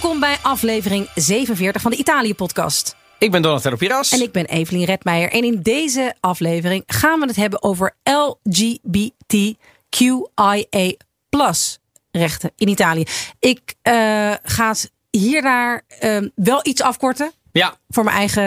Welkom bij aflevering 47 van de Italië-podcast. Ik ben Donatello Piras. En ik ben Evelien Redmeijer. En in deze aflevering gaan we het hebben over LGBTQIA rechten in Italië. Ik uh, ga het hiernaar uh, wel iets afkorten. Ja. Voor mijn eigen.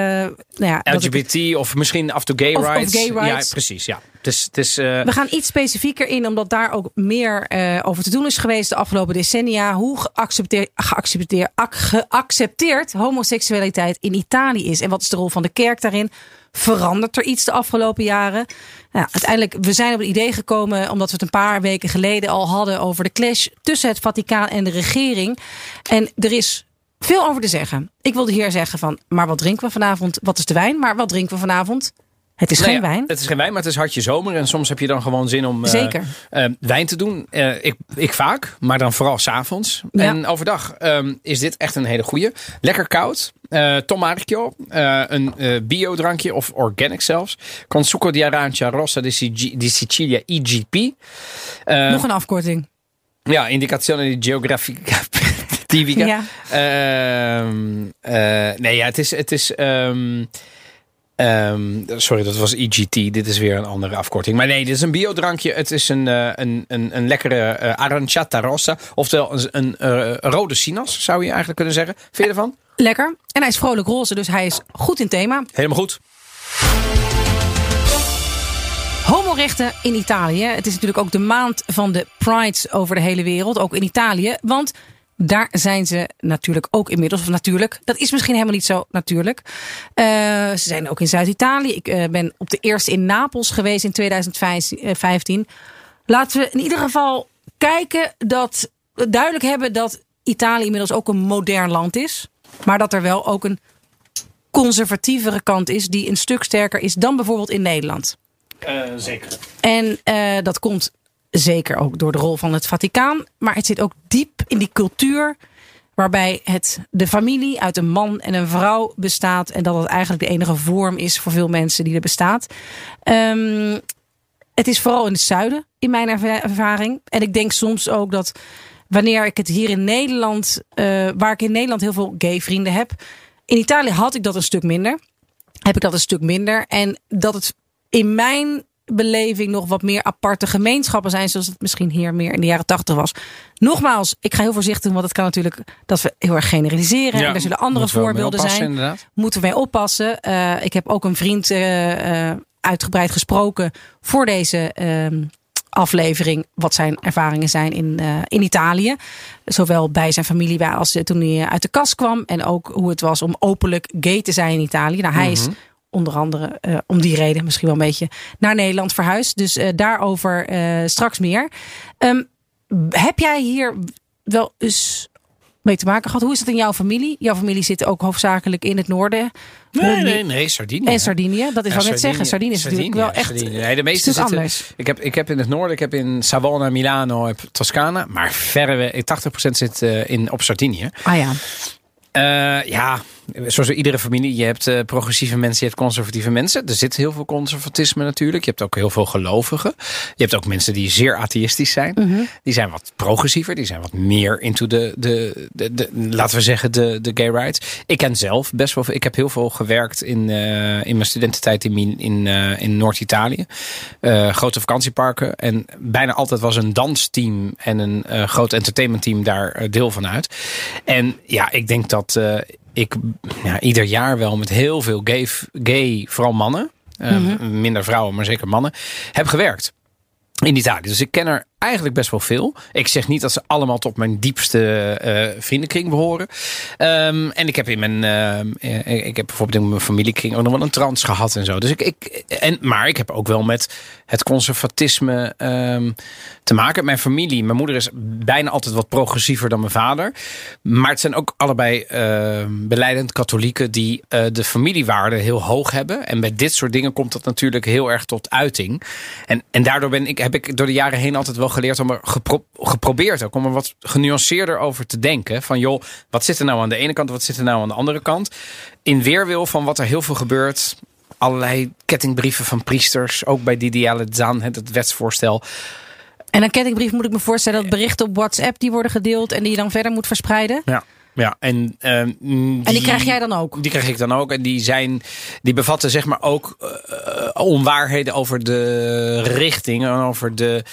Nou ja, LGBT ik, of misschien af to gay, of, rights. Of gay rights. Ja, precies. Ja. Dus, uh... We gaan iets specifieker in, omdat daar ook meer uh, over te doen is geweest de afgelopen decennia. Hoe geaccepteerd, geaccepteerd, geaccepteerd homoseksualiteit in Italië is. En wat is de rol van de kerk daarin? Verandert er iets de afgelopen jaren? Nou, uiteindelijk, we zijn op het idee gekomen, omdat we het een paar weken geleden al hadden over de clash tussen het Vaticaan en de regering. En er is veel over te zeggen. Ik wilde hier zeggen van, maar wat drinken we vanavond? Wat is de wijn? Maar wat drinken we vanavond? Het is nou geen ja, wijn. Het is geen wijn, maar het is hartje zomer. En soms heb je dan gewoon zin om uh, Zeker. Uh, wijn te doen. Uh, ik, ik vaak, maar dan vooral s'avonds. Ja. En overdag um, is dit echt een hele goeie. Lekker koud. Tom Marchio. een biodrankje of organic zelfs. Con succo di arancia rossa di, di Sicilia IGP. Nog een afkorting. Ja, indicazione di geografica tipica. Ja. Um, nee, ja, het is... Het is um, Um, sorry, dat was EGT. Dit is weer een andere afkorting. Maar nee, dit is een biodrankje. Het is een, uh, een, een, een lekkere uh, aranciata rossa. Oftewel een, een uh, rode sinas, zou je eigenlijk kunnen zeggen. Vind je ervan? Lekker. En hij is vrolijk roze, dus hij is goed in thema. Helemaal goed. Homorechten in Italië. Het is natuurlijk ook de maand van de prides over de hele wereld. Ook in Italië. Want daar zijn ze natuurlijk ook inmiddels. Of natuurlijk, dat is misschien helemaal niet zo natuurlijk. Uh, ze zijn ook in Zuid-Italië. Ik uh, ben op de eerste in Napels geweest in 2015. Laten we in ieder geval kijken dat we duidelijk hebben dat Italië inmiddels ook een modern land is. Maar dat er wel ook een conservatievere kant is die een stuk sterker is dan bijvoorbeeld in Nederland. Uh, zeker. En dat komt Zeker ook door de rol van het Vaticaan. Maar het zit ook diep in die cultuur. Waarbij het de familie uit een man en een vrouw bestaat. En dat het eigenlijk de enige vorm is voor veel mensen die er bestaat. Um, het is vooral in het zuiden, in mijn ervaring. En ik denk soms ook dat wanneer ik het hier in Nederland. Uh, waar ik in Nederland heel veel gay vrienden heb. In Italië had ik dat een stuk minder. Heb ik dat een stuk minder. En dat het in mijn beleving nog wat meer aparte gemeenschappen zijn, zoals het misschien hier meer in de jaren tachtig was. Nogmaals, ik ga heel voorzichtig doen, want het kan natuurlijk dat we heel erg generaliseren. Ja, en er zullen andere voorbeelden zijn. Inderdaad. Moeten we mee oppassen. Uh, ik heb ook een vriend uh, uh, uitgebreid gesproken voor deze ehm, aflevering. Wat zijn ervaringen zijn in, in Italië. Zowel bij zijn familie als toen hij uit de kast kwam. En ook hoe het was om openlijk gay te zijn in Italië. Nou, hij mm -hmm. is onder andere uh, om die reden misschien wel een beetje naar Nederland verhuisd. Dus uh, daarover uh, straks meer. Um, heb jij hier wel eens mee te maken gehad? Hoe is het in jouw familie? Jouw familie zit ook hoofdzakelijk in het noorden. Nee, nee, nee, Sardinië. En Sardinië, dat is wat ik net zeggen. Sardinië is natuurlijk wel echt. Nee, de meeste zitten, anders. Ik heb, ik heb in het noorden, ik heb in Savona, Milano, heb Toscana. Maar verreweg, 80% zit in, op Sardinië. Ah ja. Ja, zoals iedere familie. Je hebt uh, progressieve mensen, je hebt conservatieve mensen. Er zit heel veel conservatisme natuurlijk. Je hebt ook heel veel gelovigen. Je hebt ook mensen die zeer atheïstisch zijn. Mhm. Mm -hmm. Die zijn wat progressiever. Die zijn wat meer into de, de, de, de, laten we zeggen, de, de gay rights. Ik ken zelf best wel veel. Ik heb heel veel gewerkt in, uh, in mijn studententijd in, in, uh, in Noord-Italië. grote vakantieparken. En bijna altijd was een dansteam en een groot entertainmentteam daar deel van uit. En ja, ik denk dat ik ja, ieder jaar wel met heel veel gay, gay vooral mannen, mm -hmm. minder vrouwen, maar zeker mannen, heb gewerkt. In Italië. Dus ik ken er eigenlijk best wel veel. Ik zeg niet dat ze allemaal tot mijn diepste uh, vriendenkring behoren. Um, en ik heb in mijn, uh, ik heb bijvoorbeeld in mijn familiekring ook nog wel een trans gehad en zo. Dus ik, ik en, maar ik heb ook wel met het conservatisme um, te maken. Mijn familie, mijn moeder is bijna altijd wat progressiever dan mijn vader. Maar het zijn ook allebei beleidend katholieken die uh, de familiewaarden heel hoog hebben. En bij dit soort dingen komt dat natuurlijk heel erg tot uiting. En, en daardoor ben ik, heb ik door de jaren heen altijd wel geleerd om er gepro geprobeerd ook om er wat genuanceerder over te denken. Van joh, wat zit er nou aan de ene kant, wat zit er nou aan de andere kant? In weerwil van wat er heel veel gebeurt. Allerlei kettingbrieven van priesters, ook bij Didiale Zan, het wetsvoorstel. En een kettingbrief moet ik me voorstellen dat berichten op WhatsApp die worden gedeeld en die je dan verder moet verspreiden. Ja. Ja, en, ehm, die, En die krijg jij dan ook? Die krijg ik dan ook. En die, zijn, die bevatten zeg maar ook eh, onwaarheden over de richting en over de,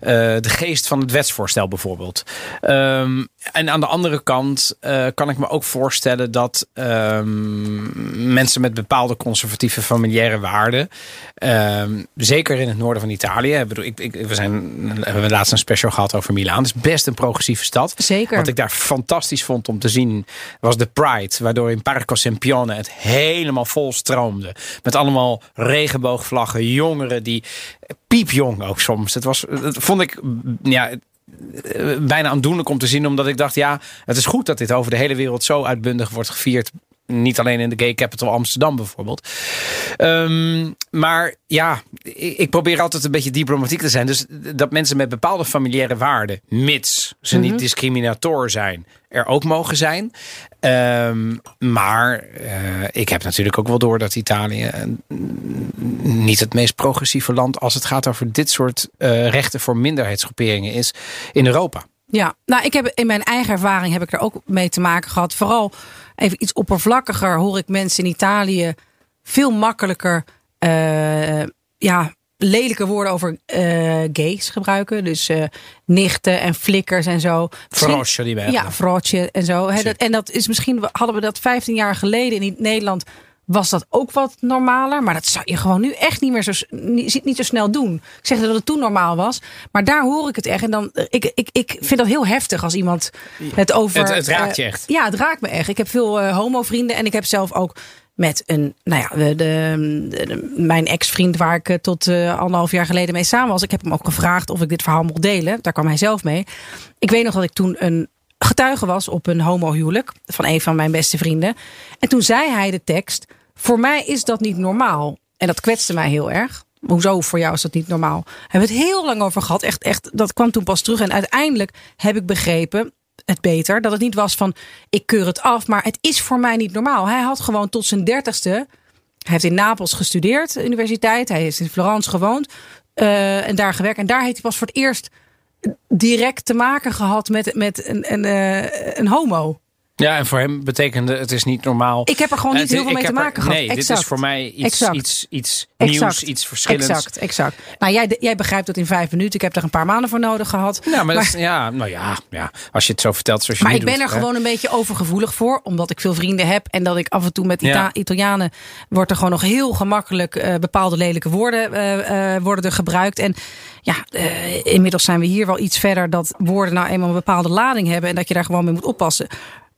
eh, de geest van het wetsvoorstel bijvoorbeeld. Ehm, en aan de andere kant eh, kan ik me ook voorstellen dat ehm, mensen met bepaalde conservatieve familiaire waarden, ehm, zeker in het noorden van Italië, ik bedoel, ik, ik, we, zijn, we hebben laatst een special gehad over Milaan. Het is best een progressieve stad. Zeker. Wat ik daar fantastisch vond om te zien was de Pride, waardoor in Parco Sempione het helemaal vol stroomde. Met allemaal regenboogvlaggen, jongeren die piepjong ook soms. Het was, dat vond ik, ja, bijna aandoenlijk om te zien. Omdat ik dacht, ja, het is goed dat dit over de hele wereld zo uitbundig wordt gevierd. Niet alleen in de gay capital Amsterdam bijvoorbeeld. Ehm, maar ja, ik, probeer altijd een beetje diplomatiek te zijn. Dus dat mensen met bepaalde familiaire waarden, mits ze niet discriminator zijn, er ook mogen zijn. Ehm, maar eh, ik heb natuurlijk ook wel door dat Italië eh, niet het meest progressieve land als het gaat over dit soort eh, rechten voor minderheidsgroeperingen is in Europa. Ja, nou, ik heb in mijn eigen ervaring heb ik er ook mee te maken gehad. Vooral even iets oppervlakkiger hoor ik mensen in Italië veel makkelijker, uh, ja, lelijke woorden over uh, gays gebruiken. Dus uh, nichten en flikkers en zo. Frosje die bij. Ja, frosje en zo. He, dat, en dat is misschien, hadden we dat 15 jaar geleden in Nederland was dat ook wat normaler. Maar dat zou je gewoon nu echt niet meer zo, niet, niet zo snel doen. Ik zeg dat het toen normaal was. Maar daar hoor ik het echt. En dan, ik, ik, ik vind dat heel heftig als iemand het over... Het, het raakt je echt. Uh, ja, het raakt me echt. Ik heb veel uh, homo-vrienden. En ik heb zelf ook met een, nou ja, de, de, de mijn ex-vriend waar ik tot uh, anderhalf jaar geleden mee samen was. Ik heb hem ook gevraagd of ik dit verhaal mocht delen. Daar kwam hij zelf mee. Ik weet nog dat ik toen een getuige was op een homohuwelijk van een van mijn beste vrienden. En toen zei hij de tekst: Voor mij is dat niet normaal. En dat kwetste mij heel erg. Hoezo voor jou is dat niet normaal? Hebben het heel lang over gehad. Echt, echt, dat kwam toen pas terug. En uiteindelijk heb ik begrepen het beter. Dat het niet was van ik keur het af, maar het is voor mij niet normaal. Hij had gewoon tot zijn dertigste. Hij heeft in Napels gestudeerd, universiteit. Hij heeft in Florence gewoond uh, en daar gewerkt. En daar heeft hij pas voor het eerst direct te maken gehad met, met een, een, uh, een homo. Ja, en voor hem betekende het is niet normaal. Ik heb er gewoon niet heel veel mee te maken gehad. Nee, exact. dit is voor mij iets, exact. iets, iets exact. nieuws, iets verschillends. Exact, exact. Nou, jij, jij begrijpt dat in vijf minuten. Ik heb er een paar maanden voor nodig gehad. Nou, maar, maar dat is, ja, nou ja, ja, als je het zo vertelt zoals je Maar ik ben doet, er hè. gewoon een beetje overgevoelig voor. Omdat ik veel vrienden heb. En dat ik af en toe met Ita Ja. Italianen... wordt er gewoon nog heel gemakkelijk uh, bepaalde lelijke woorden uh, uh, worden er gebruikt. En ja, inmiddels zijn we hier wel iets verder. Dat woorden nou eenmaal een bepaalde lading hebben. En dat je daar gewoon mee moet oppassen.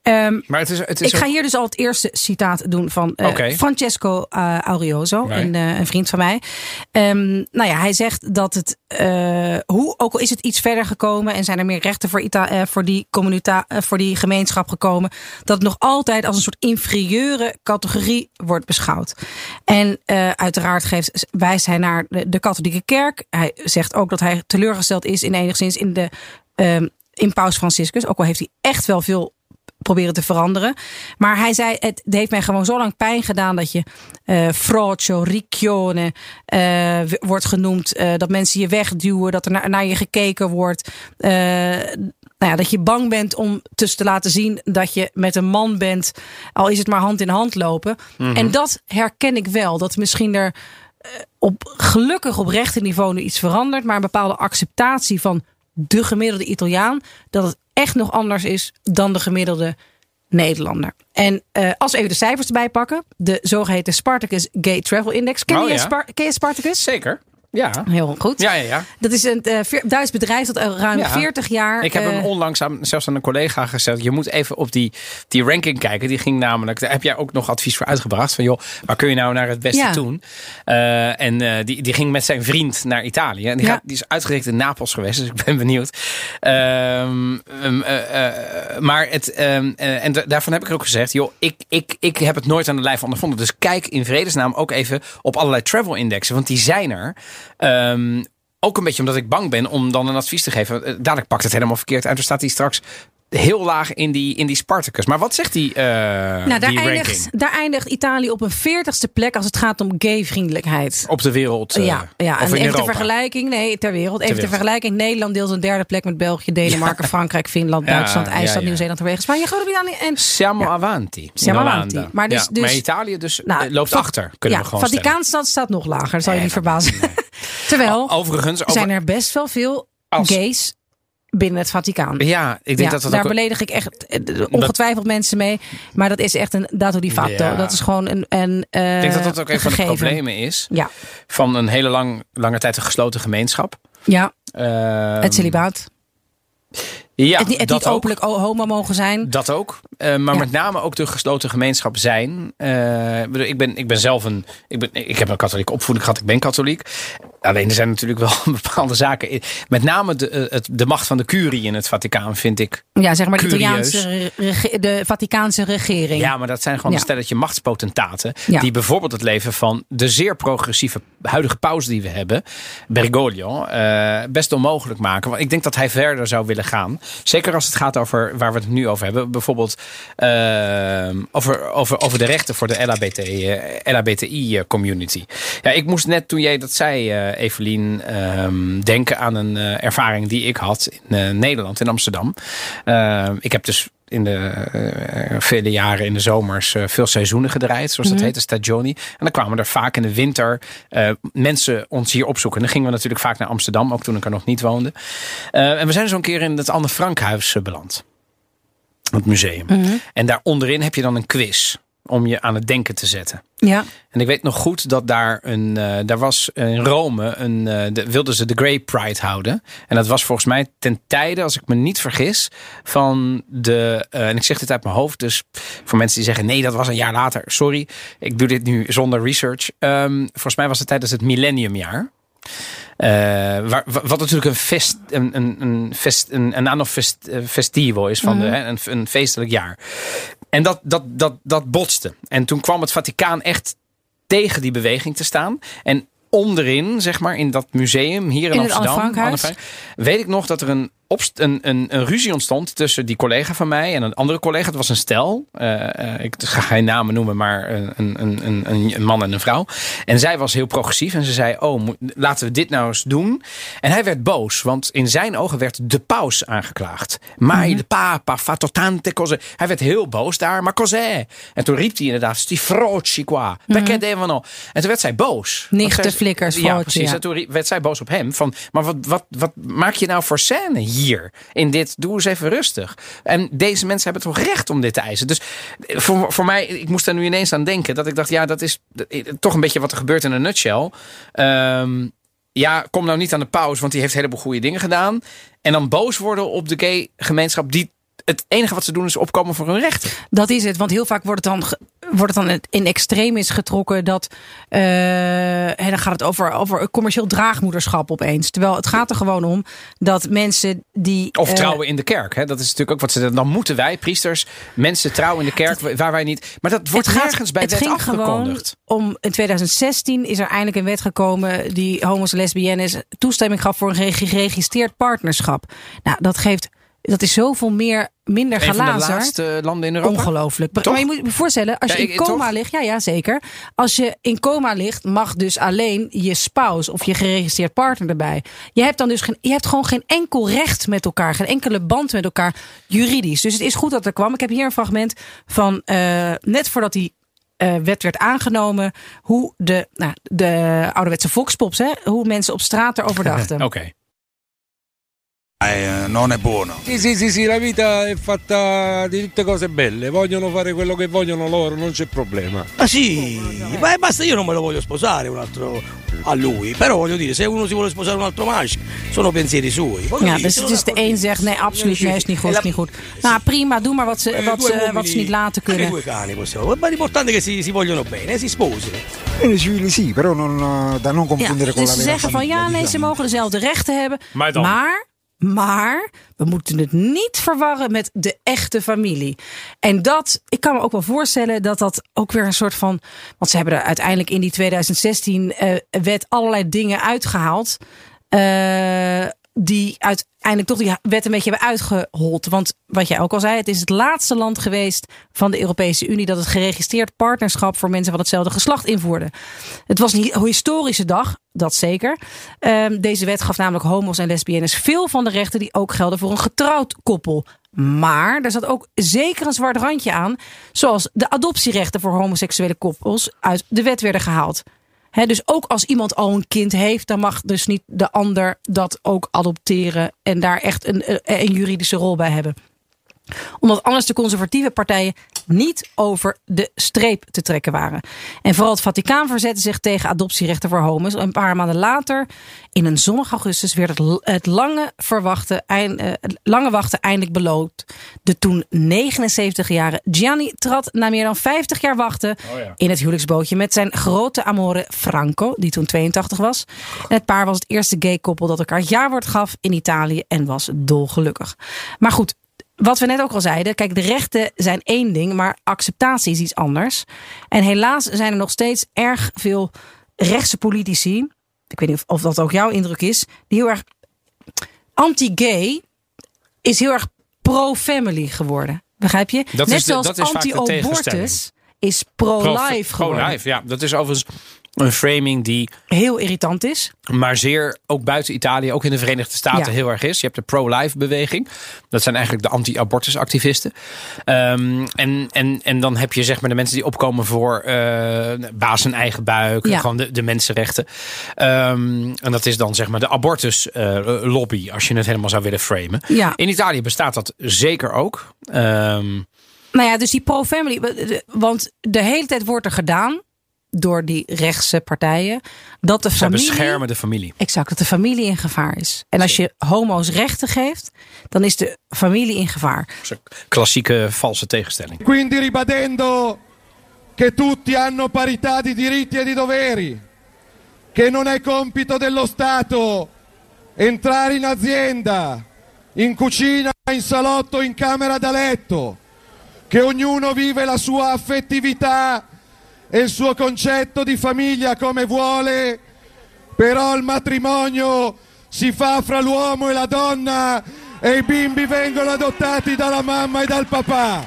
Um, maar het is, het is ik ga hier dus al het eerste citaat doen van uh, okay. Francesco uh, Aurioso, Nee. een, uh, een, vriend van mij. Um, nou ja, hij zegt dat het, hoe, ook al is het iets verder gekomen en zijn er meer rechten voor, Ita voor, die, voor die gemeenschap gekomen, dat het nog altijd als een soort inferieure categorie wordt beschouwd. En uiteraard geeft, wijst hij naar de, de katholieke kerk. Hij zegt ook dat hij teleurgesteld is in enigszins in de. Um, in Paus Franciscus, ook al heeft hij echt wel veel proberen te veranderen. Maar hij zei, het heeft mij gewoon zo lang pijn gedaan dat je uh, frocio, riccione uh, wordt genoemd. Uh, dat mensen je wegduwen, dat er naar, naar je gekeken wordt. Uh, nou ja, dat je bang bent om dus te laten zien dat je met een man bent. Al is het maar hand in hand lopen. Mm -hmm. En dat herken ik wel. Dat misschien er op gelukkig op rechtenniveau nu iets verandert. Maar een bepaalde acceptatie van de gemiddelde Italiaan. Dat het echt nog anders is dan de gemiddelde Nederlander. En uh, als we even de cijfers erbij pakken. De zogeheten Spartacus Gay Travel Index. Ken, oh, je, ja. Spar ken je Spartacus? Zeker. Ja. Heel goed. Ja, ja, ja. Dat is een uh, Duits bedrijf dat al ruim Ja. 40 jaar. Ik heb hem eh, onlangs aan, zelfs aan een collega gezegd. Je moet even op die, die ranking kijken. Die ging namelijk. Daar heb jij ook nog advies voor uitgebracht. Van joh, waar kun je nou naar het beste Ja. doen? Eh, en eh, die, die ging met zijn vriend naar Italië. En die, gaat, die is uitgerekend in Napels geweest. Dus ik ben benieuwd. Ehm, ehm, eh, eh, maar het, ehm, eh, en da- daarvan heb ik ook gezegd. Joh, ik, ik, ik heb het nooit aan de lijf ondervonden. Dus kijk in vredesnaam ook even op allerlei travel indexen. Want die zijn er. Ehm, ook een beetje omdat ik bang ben om dan een advies te geven. Eh, Dadelijk pakt het helemaal verkeerd uit. Er staat hier straks heel laag in die, in die Spartacus. Maar wat zegt die, uh, nou, daar, die eindigt, ranking? daar eindigt Italië op een veertigste plek als het gaat om gay-vriendelijkheid. Op de wereld? Uh, ja, ja. Of en in even Europa? ter vergelijking, nee, ter wereld. Even ter vergelijking, Nederland deelt een derde plek met België, Denemarken, Frankrijk, Finland, Duitsland, ja, IJsland, ja. Nieuw-Zeeland, Noorwegen, Spanje, Groot-Brittannië en Siamo avanti. Siamo avanti. Maar dus- maar dus- Italië dus Nou, eh, loopt achter, kunnen we gewoon. Vaticaanstad staat nog lager, dat zal je niet verbazen. Terwijl Overigens, over, zijn er best wel veel Als- gays binnen het Vaticaan. ja, ik denk Ja, dat dat daar ook... beledig ik echt eh, ongetwijfeld mensen mee. Maar dat is echt een dato di fatto. Ja. Dat is gewoon een, een eh, Ik denk dat dat ook een van de problemen is. Ja, Van een hele lang, lange tijd een gesloten gemeenschap. ja Ehm, het celibaat. Ja, het, niet- het dat niet openlijk homo mogen zijn. Dat ook. Eh, maar Ja. met name ook de gesloten gemeenschap zijn. Eh, ik ben, ik ben zelf een. Ik, ben, ik heb een katholieke opvoeding gehad. Ik ben katholiek. Alleen er zijn natuurlijk wel bepaalde zaken. Met name de, eh, het, de macht van de curie in het Vaticaan vind ik. Ja, zeg maar de. Italiaanse, de Vaticaanse regering. Ja, maar dat zijn gewoon Ja. een stelletje machtspotentaten. Ja. Die bijvoorbeeld het leven van de zeer progressieve huidige paus die we hebben. Bergoglio. eh, best onmogelijk maken. Want ik denk dat hij verder zou willen gaan. Zeker als het gaat over waar we het nu over hebben. Bijvoorbeeld eh, over, over, over de rechten voor de LHBT, eh, LHBTI community. Ja, ik moest net toen jij dat zei, eh Evelien, ehm, denken aan een eh, ervaring die ik had in eh, Nederland, in Amsterdam. Eh, ik heb dus in de eh, vele jaren in de zomers eh, veel seizoenen gedraaid, zoals dat heet, de stagioni. En dan kwamen er vaak in de winter eh, mensen ons hier opzoeken. En dan gingen we natuurlijk vaak naar Amsterdam, ook toen ik er nog niet woonde. En we zijn zo'n keer in het Anne Frankhuis beland. Het museum. En daar onderin heb je dan een quiz om je aan het denken te zetten. Ja. En ik weet nog goed dat daar een, eh, daar was in Rome een, eh, de, wilden ze de Grey Pride houden. En dat was volgens mij ten tijde, als ik me niet vergis, van de, eh, en ik zeg dit uit mijn hoofd, dus voor mensen die zeggen nee, dat was een jaar later, sorry, ik doe dit nu zonder research. Ehm, volgens mij was het tijdens het millenniumjaar. Waar, wat natuurlijk een fest, een, een, een, fest, een, een anno fest, festivo is van de, hè, een, een feestelijk jaar. En dat, dat, dat, dat botste. En toen kwam het Vaticaan echt tegen die beweging te staan. En onderin, zeg maar, in dat museum hier in, Amsterdam? Anne weet ik nog dat er een, een, een, een ruzie ontstond tussen die collega van mij en een andere collega. Het was een stel. Eh, eh, ik ga geen namen noemen, maar een, een, een, man en een vrouw. En zij was heel progressief en ze zei: Oh, moet- laten we dit nou eens doen. En hij werd boos, want in zijn ogen werd de paus aangeklaagd. Maar de papa fatto tante cose. Hij werd heel boos daar, maar cos'è? En toen riep hij inderdaad: Sti froci qua. Perché devono? En toen werd zij boos. Nicht Want zij- de flikkers, Ja, precies. ja. En toen werd zij boos op hem. Van, maar wat, wat, wat maak je nou voor scène hier? In dit, doe eens even rustig. En deze mensen hebben toch recht om dit te eisen. Dus voor, voor mij, ik moest daar nu ineens aan denken. Dat ik dacht, ja, dat is eh, toch een beetje wat er gebeurt in een nutshell. Ehm, ja, kom nou niet aan de paus, want die heeft een heleboel goede dingen gedaan. En dan boos worden op de gay gemeenschap die het enige wat ze doen is opkomen voor hun rechten. Dat is het, want heel vaak wordt het dan, wordt het dan in extremis getrokken dat. eh, en dan gaat het over, over commercieel draagmoederschap opeens. Terwijl het gaat er gewoon om dat mensen die. Of eh, trouwen in de kerk. Hè? Dat is natuurlijk ook wat ze dan moeten wij, priesters, mensen trouwen in de kerk waar wij niet. Maar dat wordt het gaat- nergens bij het wet ging gewoon afgekondigd. om in 2016 is er eindelijk een wet gekomen die homo's en lesbiennes toestemming gaf voor een gere- geregistreerd partnerschap. Nou, dat geeft dat is zoveel meer minder Een van de galazerd. laatste landen in Europa. Ongelooflijk. Toch? Maar je moet je voorstellen, als je Ja, in coma toch? ligt, ja, ja, zeker. Als je in coma ligt, mag dus alleen je spouse of je geregistreerd partner erbij. Je hebt dan dus geen, je hebt gewoon geen enkel recht met elkaar, geen enkele band met elkaar juridisch. Dus het is goed dat er kwam. Ik heb hier een fragment van eh, net voordat die eh, wet werd aangenomen, hoe de, nou, de ouderwetse volkspops, hè, hoe mensen op straat erover dachten. Oké. Eh, non è buono. Sì, sì, sì, sì, la vita è fatta di tutte cose belle, vogliono fare quello che vogliono loro, non c'è problema. Ma sì, ma basta io non me lo voglio sposare un altro a lui, però voglio dire, se uno si vuole sposare un altro maschio, sono pensieri suoi. Voglio Ja, dire, dus se het is de een zegt nee, absoluut, nee, is niet goed, is niet goed. Nou, prima, doe maar wat ze, Eh, wat ze, uomini, wat ze niet laten kunnen. due cani possiamo, ma l'importante è che si, si vogliono bene, eh, si sposino. Bene civili sì, però non, eh, da non Ja, confondere con dus la ze vera zeggen van ja, nee, ze diciamo. mogen dezelfde rechten hebben. Maar dan? maar, maar we moeten het niet verwarren met de echte familie. En dat, ik kan me ook wel voorstellen dat dat ook weer een soort van. Want ze hebben er uiteindelijk in die 2016 eh, allerlei dingen uitgehaald. eh, die uiteindelijk toch die wet een beetje hebben uitgehold. Want wat jij ook al zei, het is het laatste land geweest van de Europese Unie dat het geregistreerd partnerschap voor mensen van hetzelfde geslacht invoerde. Het was een historische dag, dat zeker. Ehm, deze wet gaf namelijk homo's en lesbiennes veel van de rechten die ook gelden voor een getrouwd koppel. Maar er zat ook zeker een zwart randje aan, zoals de adoptierechten voor homoseksuele koppels uit de wet werden gehaald. Dus ook als iemand al een kind heeft, dan mag dus niet de ander dat ook adopteren en daar echt een, een juridische rol bij hebben omdat anders de conservatieve partijen niet over de streep te trekken waren. En vooral het Vaticaan verzette zich tegen adoptierechten voor homo's. Een paar maanden later, in een zonnig augustus, werd het, het lange, verwachte, eind, uh, lange wachten eindelijk beloond. De toen 79-jarige Gianni trad na meer dan 50 jaar wachten oh ja. in het huwelijksbootje met zijn grote amore Franco, die toen 82 was. En het paar was het eerste gay koppel dat elkaar jaarwoord gaf in Italië en was dolgelukkig. Maar goed, wat we net ook al zeiden, kijk, de rechten zijn één ding, maar acceptatie is iets anders. En helaas zijn er nog steeds erg veel rechtse politici, ik weet niet of, of dat ook jouw indruk is, die heel erg anti-gay is heel erg pro-family geworden. Begrijp je? Dat net is de, zoals anti-abortus is pro-life Pro- geworden. Pro-life, ja. Dat is overigens een framing die Heel irritant is. maar zeer ook buiten Italië, ook in de Verenigde Staten Ja. heel erg is. Je hebt de pro-life beweging. Dat zijn eigenlijk de anti-abortus activisten. Ehm, en, en, en dan heb je zeg maar de mensen die opkomen voor eh baas en eigen buik. Ja. Gewoon de, de mensenrechten. Ehm, en dat is dan zeg maar de abortus eh, lobby, als je het helemaal zou willen framen. Ja. In Italië bestaat dat zeker ook. Ehm, Nou ja, dus die pro-family. Want de hele tijd wordt er gedaan door die rechtse partijen dat de ze familie. beschermen de familie. Exact, dat de familie in gevaar is. En als je homo's rechten geeft, dan is de familie in gevaar. Dat is een klassieke valse tegenstelling. Quindi ribadendo che tutti hanno parità di diritti e di doveri, che non è compito dello Stato entrare in azienda, in cucina, in salotto, in camera da letto, che ognuno vive la sua affettività e il suo concetto di famiglia come vuole, però il matrimonio si fa fra l'uomo e la donna e i bimbi vengono adottati dalla mamma e dal papà.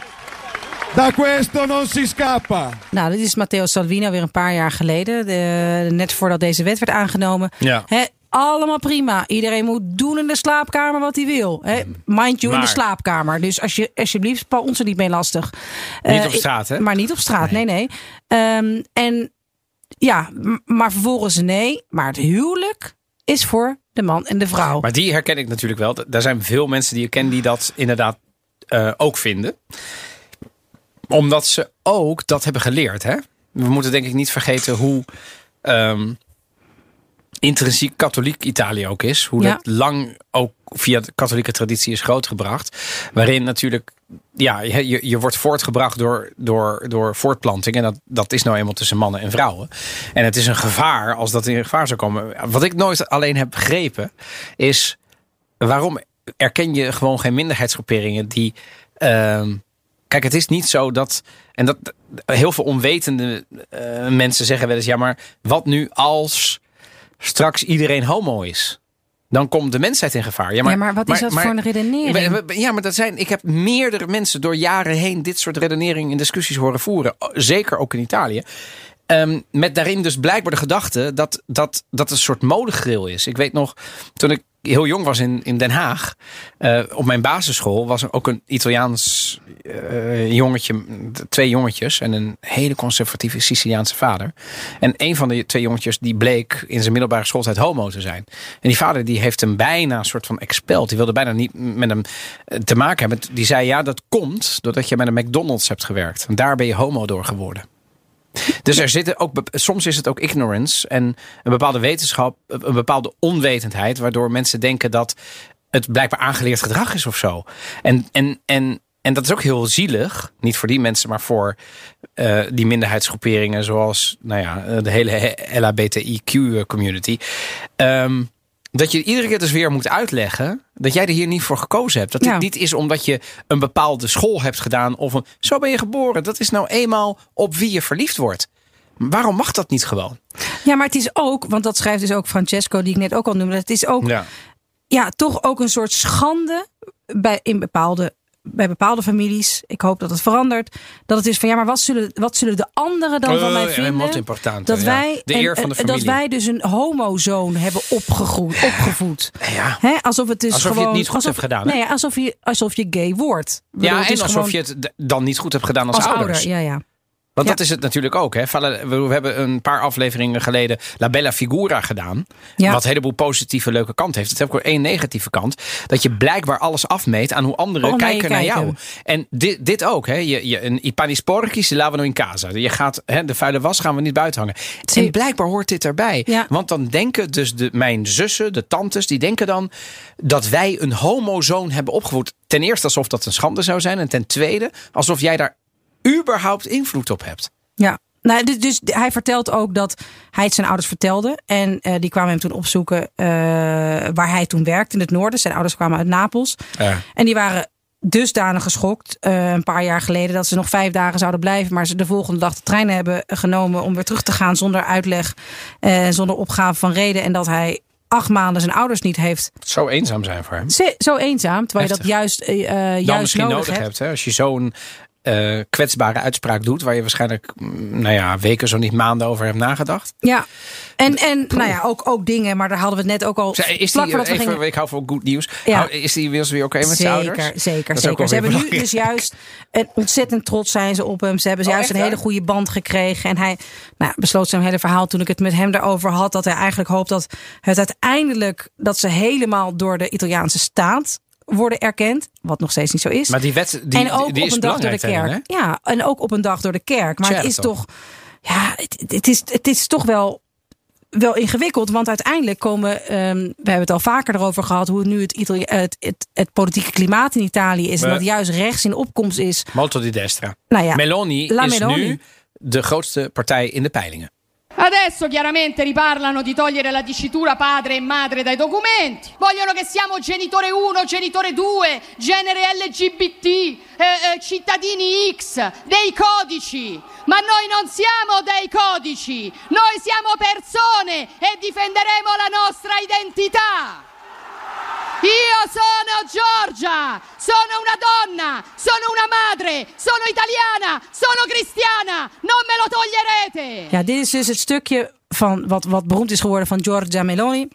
Da questo non si scappa. Nou, dit is Matteo Salvini weer een paar jaar geleden. De- net voordat deze wet werd aangenomen. Ja. Hè, allemaal prima. Iedereen moet doen in de slaapkamer wat hij wil. Hè, mind you, in de slaapkamer. Dus als je, alsjeblieft, val ons er niet mee lastig. Niet Eh, op straat, hè? Maar niet op straat, nee, nee. Ehm, en ja, maar vervolgens nee. Maar het huwelijk is voor de man en de vrouw. Maar die herken ik natuurlijk wel. Daar zijn veel mensen die ik ken die dat inderdaad eh, ook vinden. Omdat ze ook dat hebben geleerd. Hè? We moeten denk ik niet vergeten hoe ehm, intrinsiek katholiek Italië ook is. Hoe Ja. dat lang ook via de katholieke traditie is grootgebracht. Waarin natuurlijk, ja, je, je- je wordt voortgebracht door, door, door voortplanting. En dat, dat is nou eenmaal tussen mannen en vrouwen. En het is een gevaar als dat in gevaar zou komen. Wat ik nooit alleen heb begrepen, is waarom erken je gewoon geen minderheidsgroeperingen die. ehm, kijk, het is niet zo dat. En dat heel veel onwetende eh, mensen zeggen wel eens: ja, maar wat nu als straks iedereen homo is? Dan komt de mensheid in gevaar. Ja, Ja, maar wat is dat voor een redenering? Ja, maar dat zijn. Ik heb meerdere mensen door jaren heen dit soort redeneringen en discussies horen voeren. Zeker ook in Italië. Ehm, met daarin dus blijkbaar de gedachte dat dat, dat een soort modegril is. Ik weet nog, toen ik heel jong was in, in Den Haag, eh, op mijn basisschool was er ook een Italiaans eh, jongetje, twee jongetjes en een hele conservatieve Siciliaanse vader. En een van de twee jongetjes die bleek in zijn middelbare schooltijd homo te zijn. En die vader die heeft hem bijna een soort van expelled. Die wilde bijna niet met hem eh, te maken hebben. Die zei ja, dat komt doordat je bij de McDonald's hebt gewerkt. En daar ben je homo door geworden. Dus er zitten ook, soms is het ook ignorance en een bepaalde wetenschap, een bepaalde onwetendheid, waardoor mensen denken dat het blijkbaar aangeleerd gedrag is of zo. En, en, en, en dat is ook heel zielig, niet voor die mensen, maar voor eh, die minderheidsgroeperingen, zoals nou ja, eh, de hele LHBTIQ-community. Ehm, dat je iedere keer dus weer moet uitleggen dat jij er hier niet voor gekozen hebt. Dat dit Ja. niet is omdat je een bepaalde school hebt gedaan of een, zo ben je geboren. Dat is nou eenmaal op wie je verliefd wordt. Waarom mag dat niet gewoon? Ja, maar het is ook, want dat schrijft dus ook Francesco, die ik net ook al noemde. Het is ook Ja. ja, toch ook een soort schande bij, in bepaalde, bij bepaalde families. Ik hoop dat het verandert. Dat het is van ja, maar wat zullen, wat zullen de anderen dan van mij Eh, vinden? dat ja. wij, De eer van de dat familie. wij dus een homozoon hebben opgegroeid, opgevoed. Ja. Alsof het dus Alsof je het gewoon, niet goed alsof, hebt gedaan, hè? Nee, alsof je, alsof je gay wordt. Bedoel, Ja, en is alsof gewoon je het dan niet goed hebt gedaan als, als ouders. ouder. Ja, ja. Want Ja. dat is het natuurlijk ook. Hè. We hebben een paar afleveringen geleden La Bella Figura gedaan. Ja. Wat een heleboel positieve leuke kant heeft. Het heeft ook één negatieve kant. Dat je blijkbaar alles afmeet aan hoe anderen naar kijken naar jou. En dit, dit ook. Hè. Je, je, een sporchi si lavano in casa. Je gaat, hè, de vuile was gaan we niet buiten hangen. En blijkbaar hoort dit erbij. Ja. Want dan denken dus de, mijn zussen, de tantes, die denken dan dat wij een homozoon hebben opgevoed. Ten eerste alsof dat een schande zou zijn. En ten tweede alsof jij daar überhaupt invloed op hebt. Ja. Nou, dus, dus hij vertelt ook dat hij het zijn ouders vertelde. En eh, die kwamen hem toen opzoeken eh, waar hij toen werkte in het noorden. Zijn ouders kwamen uit Napels. Ja. En die waren dusdanig geschokt eh, een paar jaar geleden dat ze nog vijf dagen zouden blijven. Maar ze de volgende dag de trein hebben genomen om weer terug te gaan zonder uitleg. en zonder opgave van reden. En dat hij acht maanden zijn ouders niet heeft. Zo eenzaam zijn voor hem. Zo eenzaam, terwijl je dat juist, dan juist misschien nodig, nodig, hebt. hebt. hè? Als je zo'n eh, kwetsbare uitspraak doet, waar je waarschijnlijk mm, nou ja, weken, zo niet maanden over hebt nagedacht. Ja, en, en nou ja, ook, ook dingen, maar daar hadden we het net ook al. Zij- Is die, we even, gingen- ik hou van goed nieuws. Ja. Is die inmiddels weer oké met zijn ouders? Zeker, zeker, Dat zeker. Ze hebben nu dus juist een ontzettend trots zijn ze op hem. Ze hebben Oh, juist echt een hele goede band gekregen. En hij nou, besloot zijn hele verhaal toen ik het met hem daarover had. Dat hij eigenlijk hoopt dat het uiteindelijk dat ze helemaal door de Italiaanse staat worden erkend. Wat nog steeds niet zo is. Maar die wet die, en ook die op een dag door de kerk. hè? ja, en ook op een dag door de kerk. Maar het is toch. Ja, het, het, is, het is toch wel. Wel ingewikkeld, want uiteindelijk komen. ehm, we hebben het al vaker erover gehad. hoe nu het, Itali het, het, het politieke klimaat in Italië is. En dat juist rechts in opkomst is. Molto di destra. Nou ja, Meloni La is Meloni. nu de grootste partij in de peilingen. Adesso chiaramente riparlano di togliere la dicitura padre e madre dai documenti. Vogliono che siamo genitore 1, genitore 2, genere LGBT, eh, eh, cittadini X, dei codici. Ma noi non siamo dei codici, noi siamo persone e difenderemo la nostra identità. Io sono Giorgia, sono una donna, sono una madre, sono italiana, sono cristiana, non me lo toglierete! Ja, dit is dus het stukje van wat, wat beroemd is geworden van Giorgia Meloni.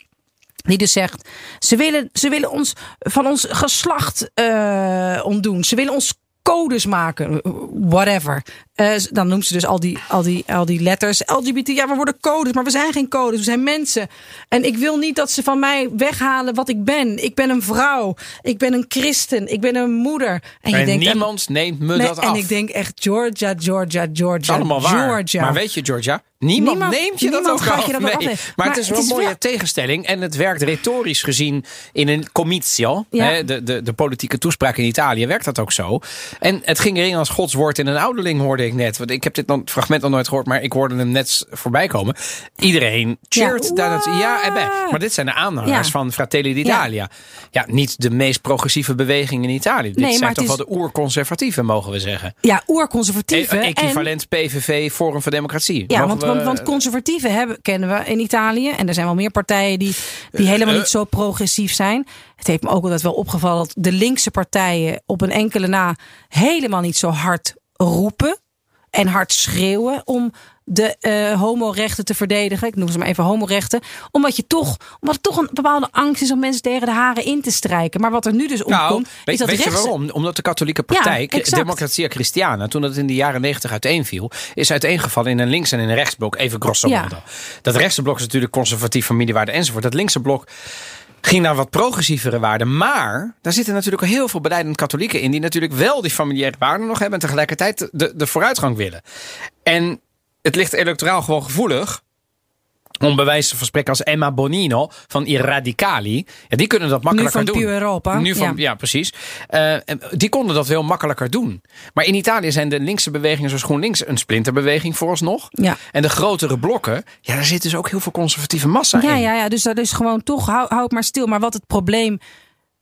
Die dus zegt, ze willen, ze willen ons van ons geslacht eh, ontdoen. Ze willen ons codes maken. Whatever. Eh, dan noemt ze dus al die, al, die, al die letters. LGBT, ja, we worden codes, maar we zijn geen codes. We zijn mensen. En ik wil niet dat ze van mij weghalen wat ik ben. Ik ben een vrouw. Ik ben een christen. Ik ben een moeder. En, je En denkt, niemand neemt me nee, dat en af. ik denk echt, Georgia, Georgia, Georgia. allemaal waar. Georgia. Maar weet je, Georgia, niemand, Niemand- neemt je dat ook af. je dat ook Nee. af. Maar, Maar het is wel een mooie wel- tegenstelling. En het werkt retorisch gezien in een comizio. Ja. Hè, de, de, de politieke toespraak in Italië werkt dat ook zo. En het ging erin als godswoord in een ouderling, hoorde ik net. Want ik heb dit nog- fragment nog nooit gehoord, maar ik hoorde hem net voorbij komen. Iedereen cheert Ja. daar naartoe. Ja, bij. Wow. Maar dit zijn de aanhangers Ja. van Fratelli d'Italia. Ja. niet de meest progressieve beweging in Italië. Dit Nee, zijn toch is- wel de oerconservatieven, mogen we zeggen. Ja, oerconservatieven. E- en- equivalent PVV, Forum voor Democratie. Ja, want, we- want, want conservatieven hebben, kennen we in Italië. En er zijn wel meer partijen die, die helemaal eh. niet zo progressief zijn. Het heeft me ook altijd wel opgevallen dat de linkse partijen op een enkele na helemaal niet zo hard roepen en hard schreeuwen om de eh homorechten te verdedigen. Ik noem ze maar even homorechten. Omdat je toch, omdat er toch een bepaalde angst is om mensen tegen de haren in te strijken. Maar wat er nu dus Nou, opkomt, weet, is dat weet je waarom? Omdat de katholieke partij, Ja. Democratia Christiana, toen dat in de jaren negentig uiteenviel, is uiteengevallen in een links- en in een rechtsblok. Even grosso Ja. modo. Dat rechtse blok is natuurlijk conservatief familiewaarde enzovoort. Dat linkse blok ging naar wat progressievere waarden. Maar daar zitten natuurlijk heel veel beleidend katholieken in... die natuurlijk wel die familiaire waarden nog hebben... en tegelijkertijd de, de vooruitgang willen. En het ligt electoraal gewoon gevoelig... Om bij wijze van spreken als Emma Bonino van I Radicali. Ja, die kunnen dat makkelijker van doen. Europa, Nu van, ja. ja. precies. Eh, die konden dat veel makkelijker doen. Maar in Italië zijn de linkse bewegingen zoals GroenLinks een splinterbeweging vooralsnog. Ja. En de grotere blokken, ja, daar zit dus ook heel veel conservatieve massa Ja, in. ja, ja, dus dat is gewoon toch, hou, hou het maar stil. Maar wat het probleem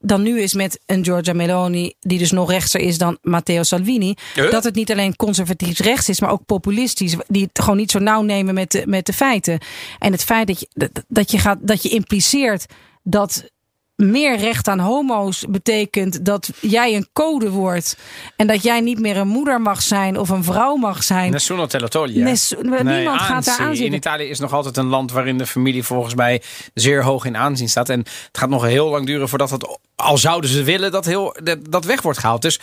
dan nu is met een Giorgia Meloni, die dus nog rechtser is dan Matteo Salvini, dat het niet alleen conservatief rechts is, maar ook populistisch, die het gewoon niet zo nauw nemen met de, met de feiten. En het feit dat je, dat je, gaat, dat je impliceert dat meer recht aan homo's betekent dat jij een code wordt. En dat jij niet meer een moeder mag zijn of een vrouw mag zijn. Nessuno te lo toglie. Nes- niemand gaat daar aanzien. aan In. Italië is nog altijd een land waarin de familie volgens mij zeer hoog in aanzien staat. En het gaat nog heel lang duren voordat het, al zouden ze willen, dat, heel, dat, dat weg wordt gehaald. Dus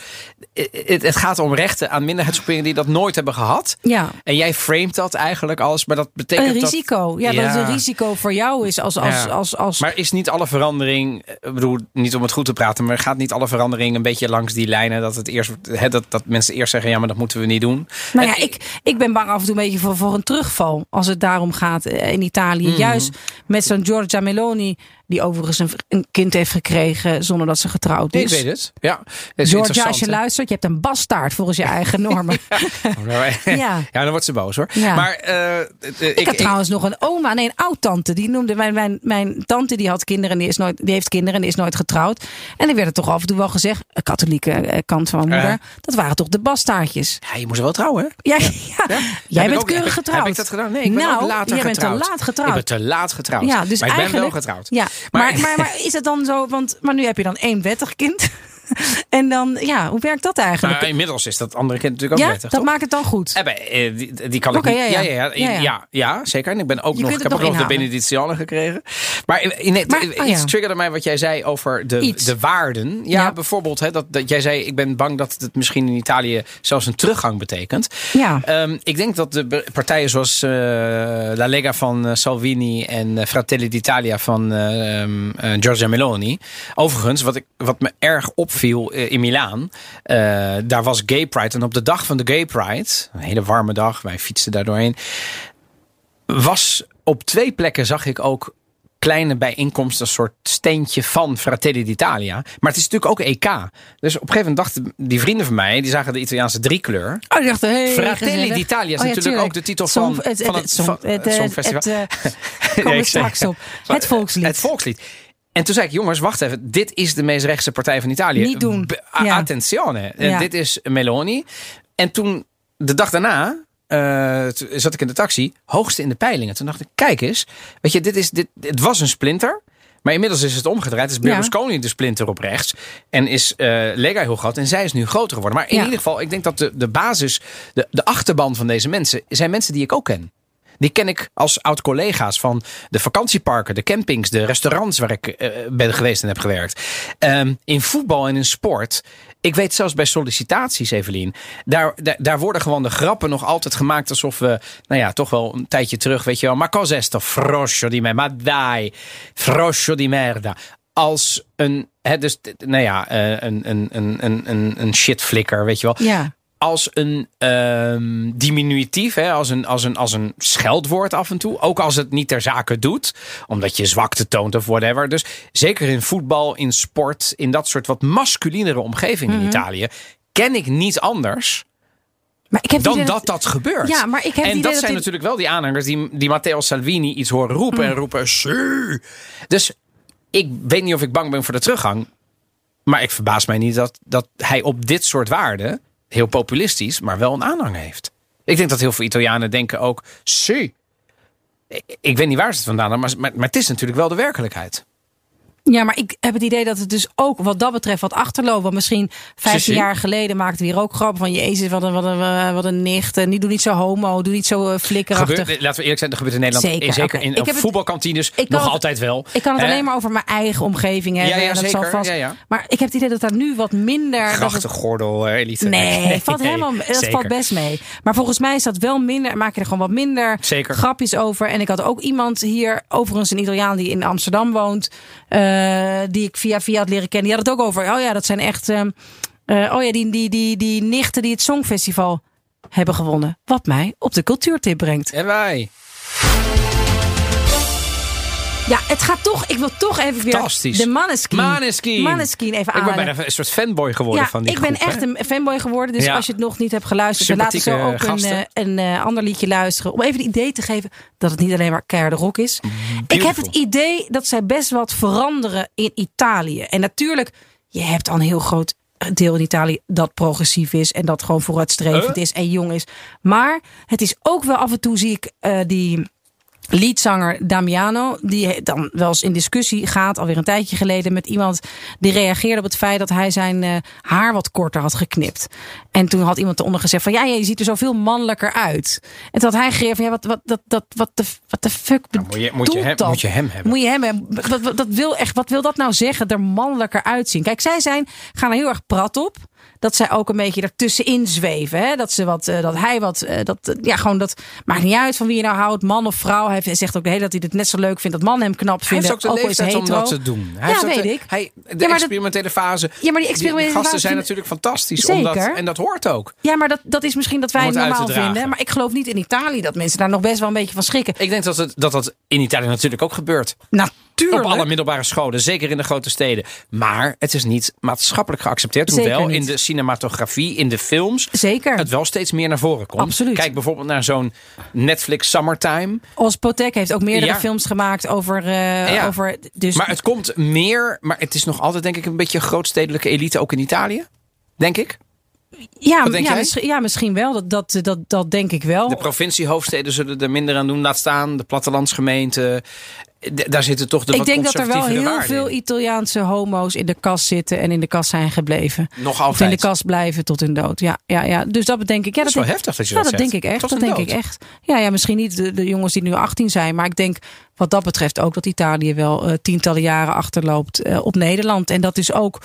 het, het gaat om rechten aan minderheidsgroeperingen die dat nooit hebben gehad. Ja. En jij framet dat eigenlijk als, maar dat betekent Een dat- risico. Ja, dat het een risico voor jou is als. als, Ja. als, als Maar is niet alle verandering, ik bedoel, niet om het goed te praten, maar gaat niet alle verandering een beetje langs die lijnen dat het eerst, dat, dat mensen eerst zeggen, ja, maar dat moeten we niet doen. Nou ja, En ik, ik ben bang af en toe een beetje voor, voor een terugval. Als het daarom gaat eh, in Italië. Mhm. Juist met zo'n Giorgia Meloni. Die overigens een, een kind heeft gekregen zonder dat ze getrouwd Ik is. weet het. Ja, is Georgia, als je hè? luistert, je hebt een bastaard volgens je eigen normen. ja. Ja. dan wordt ze boos hoor. Ja. Maar eh, eh, ik, Ik heb trouwens nog een oma, nee, een oud-tante. Die noemde mijn, mijn, mijn tante, die had kinderen en die, is nooit, die heeft kinderen en die is nooit getrouwd. En er werd er toch af en toe wel gezegd, een katholieke eh, kant van mijn moeder, dat waren toch de bastaardjes. ja, je moest wel trouwen, hè? Ja, jij ik bent ook- keurig heb, getrouwd. Heb ik dat gedaan? Nee, ik ben nou, later jij getrouwd. bent te laat getrouwd. Ik ben te laat getrouwd. Ja, dus maar ik ben wel getrouwd. Ja, maar, Maar- maar, maar, is het dan zo? Want maar nu heb je dan één wettig kind. en dan, ja, hoe werkt dat eigenlijk? Inmiddels is dat andere kind natuurlijk ook ja, wettig, dat toch? maakt het dan goed. Eh, bij, eh, die, die kan ik niet. ja, Ja, ja. ja, ja, zeker. En ik ben ook Je nog. Ik heb nog de. Benedictiane gekregen. Maar, eh, Maar- het oh ja. triggerde mij wat jij zei over de, Iets. de waarden. Ja, bijvoorbeeld hè, dat, dat jij zei: ik ben bang dat het misschien in Italië zelfs een teruggang betekent. Ja. Ehm, ik denk dat de partijen zoals eh, La Lega van eh, Salvini en eh, Fratelli d'Italia van eh, eh, Giorgia Meloni. Overigens, wat, ik, wat me erg opviel eh, in Milaan, eh, daar was Gay Pride. En op de dag van de Gay Pride, een hele warme dag, wij fietsten daar doorheen, was op twee plekken zag ik ook kleine bijeenkomsten, een soort steentje van Fratelli d'Italia. Maar het is natuurlijk ook EK. Dus op een gegeven moment dachten die vrienden van mij, die zagen de Italiaanse driekleur. Oh, ik dacht, hey, Fratelli d'Italia is Oh ja, natuurlijk tuurlijk. ook de titel Song- van- het, van het, het- het, het eh, Songfestival. Het, straks op. Het volkslied. Het volkslied. En toen zei ik, jongens, wacht even. Dit is de meest rechtse partij van Italië. Niet doen. B- Ja. Attenzione. Ja. Dit is Meloni. En toen, de dag daarna, eh, zat ik in de taxi. Hoogste in de peilingen. Toen dacht ik, kijk eens. Weet je, dit is, dit, het was een splinter. Maar inmiddels is het omgedraaid. Is Berlusconi de splinter op rechts. En is eh, Lega heel groot. En zij is nu groter geworden. Maar in Ja. ieder geval, ik denk dat de, de basis, de, de achterban van deze mensen, zijn mensen die ik ook ken. Die ken ik als oud-collega's van de vakantieparken, de campings, de restaurants waar ik eh, ben geweest en heb gewerkt. Ehm, in voetbal en in sport. Ik weet zelfs bij sollicitaties, Evelien. Daar, daar, daar worden gewoon de grappen nog altijd gemaakt alsof we, nou ja, toch wel een tijdje terug, weet je wel. Ma cosa è sto froscio di me? Ma dai, froscio di merda. Als een, hè, dus, nou ja, eh, een, een, een, een, een shitflikker, weet je wel Ja. Als een ehm, diminutief, hè, als, een, als, een, als een scheldwoord af en toe. Ook als het niet ter zake doet, omdat je zwakte toont of whatever. Dus zeker in voetbal, in sport, in dat soort wat masculinere omgeving Mhm. in Italië, ken ik niet anders Maar ik heb dan dat dat gebeurt. Ja, maar ik heb en dat zijn natuurlijk wel die aanhangers die, die Matteo Salvini iets horen roepen Mm. en roepen. Dus ik weet niet of ik bang ben voor de teruggang. Maar ik verbaas mij niet dat, dat hij op dit soort waarden, heel populistisch, maar wel een aanhang heeft. Ik denk dat heel veel Italianen denken ook. Ik, weet niet waar ze het vandaan maar, maar, maar het is natuurlijk wel de werkelijkheid. Ja, maar ik heb het idee dat het dus ook wat dat betreft wat achterloopt. Want misschien 15 Sissi? jaar geleden maakten we hier ook grappen van... Jezus, wat een, wat een, eh, wat een nicht. En die doe niet zo homo, doe niet zo eh, flikkerachtig. Gebeurt, laten we eerlijk zijn, dat gebeurt in Nederland. Zeker, zeker in Ik heb voetbalkantines nog het- altijd wel. Ik kan het alleen maar over mijn eigen omgeving hebben. Ja, ja, en dat zeker. zal vast. Ja. Maar ik heb het idee dat daar nu wat minder... dat het- Grachtengordel, eh, elite. Nee, valt nee, helemaal, dat zeker. valt best mee. Maar volgens mij is dat wel minder. Maak je er gewoon wat minder Zeker. grapjes over. En ik had ook iemand hier, overigens een Italiaan die in Amsterdam woont, die ik via via had leren kennen. Die had het ook over. Oh ja, dat zijn echt. ehm, eh, oh ja, die, die, die, die nichten die het Songfestival hebben gewonnen. Wat mij op de cultuurtip brengt. En wij. Ja, het gaat toch. Ik wil toch even weer. Fantastisch. De Maneskin. Maneskin. Maneskin even Ik ben bijna een soort fanboy geworden Ja, van die ik ben hè? echt een fanboy geworden. Dus Ja. als je het nog niet hebt geluisterd, dan laten we zo ook een, gasten. eh, een eh, ander liedje luisteren. Om even het idee te geven dat het niet alleen maar keiharde rock is. Ik heb het idee dat zij best wat veranderen in Italië. En natuurlijk, je hebt al een heel groot deel in Italië dat progressief is. En dat gewoon vooruitstrevend Huh? is en jong is. Maar het is ook wel af en toe zie ik eh, die Liedzanger Damiano, die dan wel eens in discussie gaat, alweer een tijdje geleden, met iemand die reageerde op het feit dat hij zijn eh, haar wat korter had geknipt. En toen had iemand eronder gezegd van ja, je ziet er zoveel mannelijker uit. En toen had hij van ja, wat, wat, dat, dat, wat, de, wat de fuck Nou, moet, je, moet, je hem, dat? moet je hem hebben. Moet je hem hebben. Wat, wat, dat wil echt, wat wil dat nou zeggen? Er mannelijker uitzien. Kijk, zij zijn, gaan er heel erg prat op. Dat zij ook een beetje ertussenin zweven. Hè? Dat, ze wat, eh, dat hij wat. eh, Dat, eh, ja, gewoon dat. Maakt niet uit van wie je nou houdt. Man of vrouw. Hij zegt ook de hele dat hij het net zo leuk vindt. Dat man hem knap Hij vinden. heeft ook de is leeftijd om dat te doen. Hij Ja, ook weet de, ik. Hij, de Ja, dat- experimentele fase. Ja, maar die experimentele gasten fase zijn vind- natuurlijk fantastisch. Zeker. Omdat, en dat hoort ook. Ja, maar dat, dat is misschien dat wij het normaal vinden. Maar ik geloof niet in Italië dat mensen daar nog best wel een beetje van schrikken. Ik denk dat het, dat, dat in Italië natuurlijk ook gebeurt. Op alle middelbare scholen, zeker in de grote steden. Maar het is niet maatschappelijk geaccepteerd. Zeker Hoewel in de cinematografie, in de films, Zeker. het wel steeds meer naar voren komt. Absoluut. Kijk bijvoorbeeld naar zo'n Netflix Summertime. Os Potek heeft ook meerdere Ja. films gemaakt over. eh, Ja. over dus Maar het komt meer, maar het is nog altijd denk ik een beetje grootstedelijke elite, ook in Italië. Denk ik. ja, ja, misschien, ja, misschien wel. Dat, dat, dat, dat denk ik wel. De provinciehoofdsteden zullen er minder aan doen. Laat staan, de plattelandsgemeenten. Daar zitten toch de ik denk dat er wel heel waarden veel. Italiaanse homo's in de kast zitten en in de kast zijn gebleven. Nog Of in altijd. de kast blijven tot hun dood. Ja, ja, ja. Dus dat denk ik. Ja, Dat is wel denk- heftig dat je ja, dat denk ik echt. Tot Dat denk ik echt. Ja, ja, misschien niet de, de jongens die nu 18 zijn, maar ik denk wat dat betreft ook dat Italië wel eh, tientallen jaren achterloopt eh, op Nederland. En dat is ook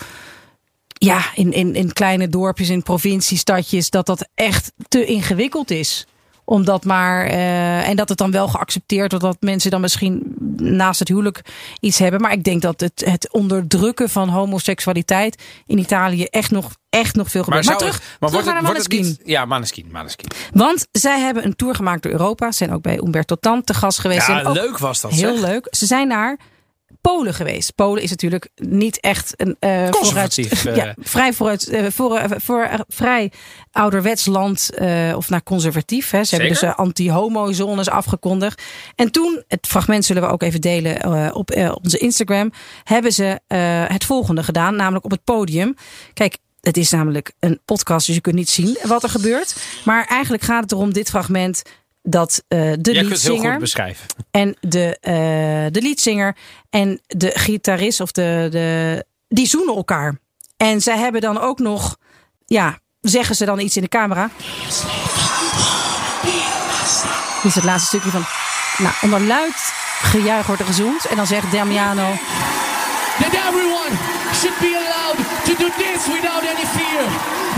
ja, in, in, in kleine dorpjes, in provinciestadjes, dat dat echt te ingewikkeld is. Omdat maar, eh, en dat het dan wel geaccepteerd wordt dat mensen dan misschien naast het huwelijk iets hebben. Maar ik denk dat het, het onderdrukken van homoseksualiteit in Italië echt nog, echt nog veel gebeurt. Maar, terug, het- maar terug wordt naar het, wordt niet? Ja, Maneskin, Maneskin. Want zij hebben een tour gemaakt door Europa. Ze zijn ook bij Umberto Tan te gast geweest. Ja, En leuk was dat. Heel zeg. leuk. Ze zijn naar Polen geweest. Polen is natuurlijk niet echt een eh, Conservatief, Vooruit, eh. ja, vrij vooruit, eh, voor, voor, vrij ouderwets land of naar conservatief. Hè. Ze hebben dus anti-homo-zones afgekondigd. En toen, het fragment zullen we ook even delen op onze Instagram, hebben ze het volgende gedaan, namelijk op het podium. Kijk. Het is namelijk een podcast, dus je kunt niet zien wat er gebeurt. Maar eigenlijk gaat het erom dit fragment dat eh, de Jij kunt het heel liedzanger goed beschrijven. en de, eh de leadzanger en de gitarist of de, de die zoenen elkaar. En zij hebben dan ook nog, ja, zeggen ze dan iets in de camera. Dit is het laatste stukje van. Nou, onder luid gejuich wordt er gezoend. En dan zegt Damiano. that everyone should be allowed to do this without any fear.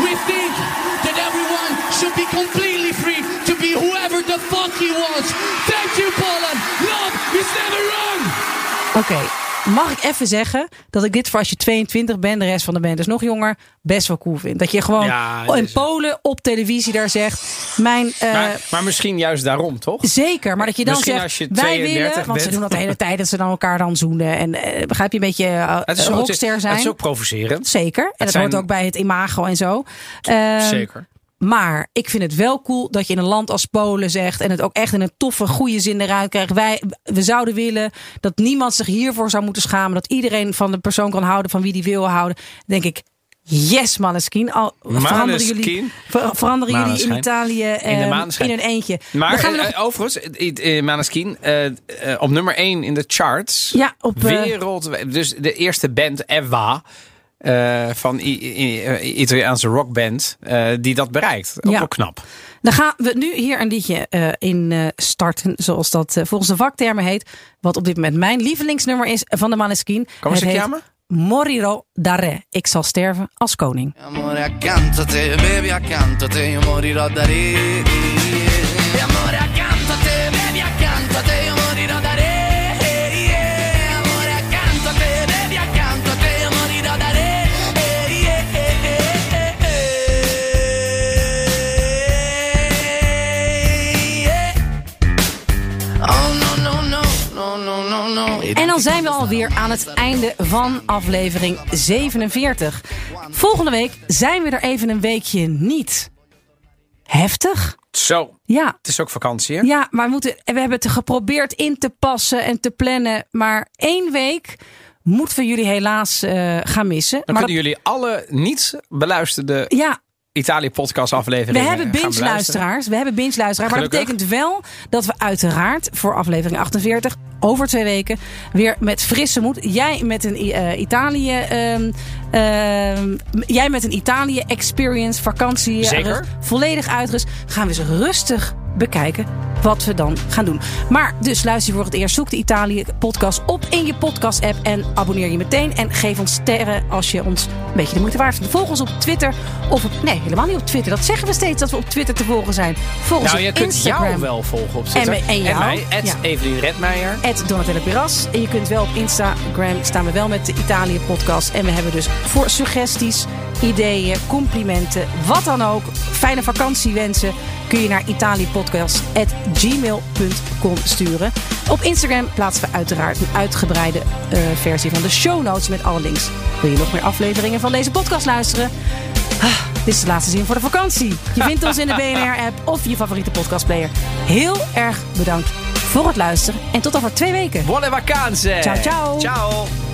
We think fuck he wants. Thank you, Poland. Love is never wrong. Oké, mag ik even zeggen dat ik dit voor als je 22 bent, de rest van de band is nog jonger, best wel cool vind. Dat je gewoon Ja, dat in is- Polen op televisie daar zegt. Mijn, eh, Maar, maar misschien juist daarom, toch? Zeker, maar dat je dan Misschien zegt, als je wij 32 willen, want ze doen dat de hele tijd, dat ze dan elkaar dan zoenen. En eh, begrijp je, een beetje uh, Het is, ook- rockster zijn. Het is ook provocerend. Zeker, en dat zijn- hoort ook bij het imago en zo. Ehm, Zeker. Maar ik vind het wel cool dat je in een land als Polen zegt... en het ook echt in een toffe, goede zin eruit krijgt. Wij, we zouden willen dat niemand zich hiervoor zou moeten schamen. Dat iedereen van de persoon kan houden van wie die wil houden. denk ik, yes Maneskin. Al veranderen jullie, ver- veranderen jullie in. Italië In ehm, maneschijn. in een eentje. Maar gaan we nog- overigens, Maneskin, op nummer 1 in de charts. Ja, op, eh, Wereldwijd. Dus de eerste band Eva. Eh, van I- I- I- Italiaanse rockband. eh, die dat bereikt. Ook Ja. wel knap. Dan gaan we nu hier een liedje eh, in eh, starten, zoals dat eh, volgens de vaktermen heet. Wat op dit moment mijn lievelingsnummer is van de Maneskin. Si heet chiama? Morirò da re. Ik zal sterven als koning. Amore accanto te, baby accanto te, io morirò da re. En dan zijn we alweer aan het einde van aflevering 47. Volgende week zijn we er even een weekje niet. Heftig? Zo, Ja. het is ook vakantie hè? Ja, maar we, moeten, we hebben het geprobeerd in te passen en te plannen. Maar één week moeten we jullie helaas eh, gaan missen. Dan maar kunnen jullie alle niet beluisterde ja, Italië podcast aflevering. We hebben binge-luisteraars. We hebben binge-luisteraars. Maar dat betekent wel dat we uiteraard voor aflevering 48 over twee weken weer met frisse moed. Jij met een eh, Italië. ehm, ehm, jij met een Italië experience vakantie. eh, Zeker. rust- volledig uitgerust. Gaan we eens rustig bekijken wat we dan gaan doen. Maar dus luister je voor het eerst. Zoek de Italië podcast op in je podcast app. En abonneer je meteen. En geef ons sterren als je ons een beetje de moeite waard vindt. Volg ons op Twitter. Of op, nee, helemaal niet op Twitter. Dat zeggen we steeds dat we op Twitter te volgen zijn. Volg ons Nou, je op kunt Instagram. jou wel volgen op Twitter. En en jou. mij, Ja. Evelien Redmeijer. Het Donatella Piras. En je kunt wel op Instagram staan we wel met de Italië podcast. En we hebben dus voor suggesties, ideeën, complimenten, wat dan ook. Fijne vakantiewensen kun je naar italiëpodcast.gmail.com sturen. Op Instagram plaatsen we uiteraard een uitgebreide eh, versie van de show notes met alle links. Wil je nog meer afleveringen van deze podcast luisteren? Ah, dit is de laatste zin voor de vakantie. Je vindt ons in de BNR-app of je favoriete podcastplayer. Heel erg bedankt voor het luisteren en tot over twee weken. Buone vacanze! Ciao, ciao. Ciao!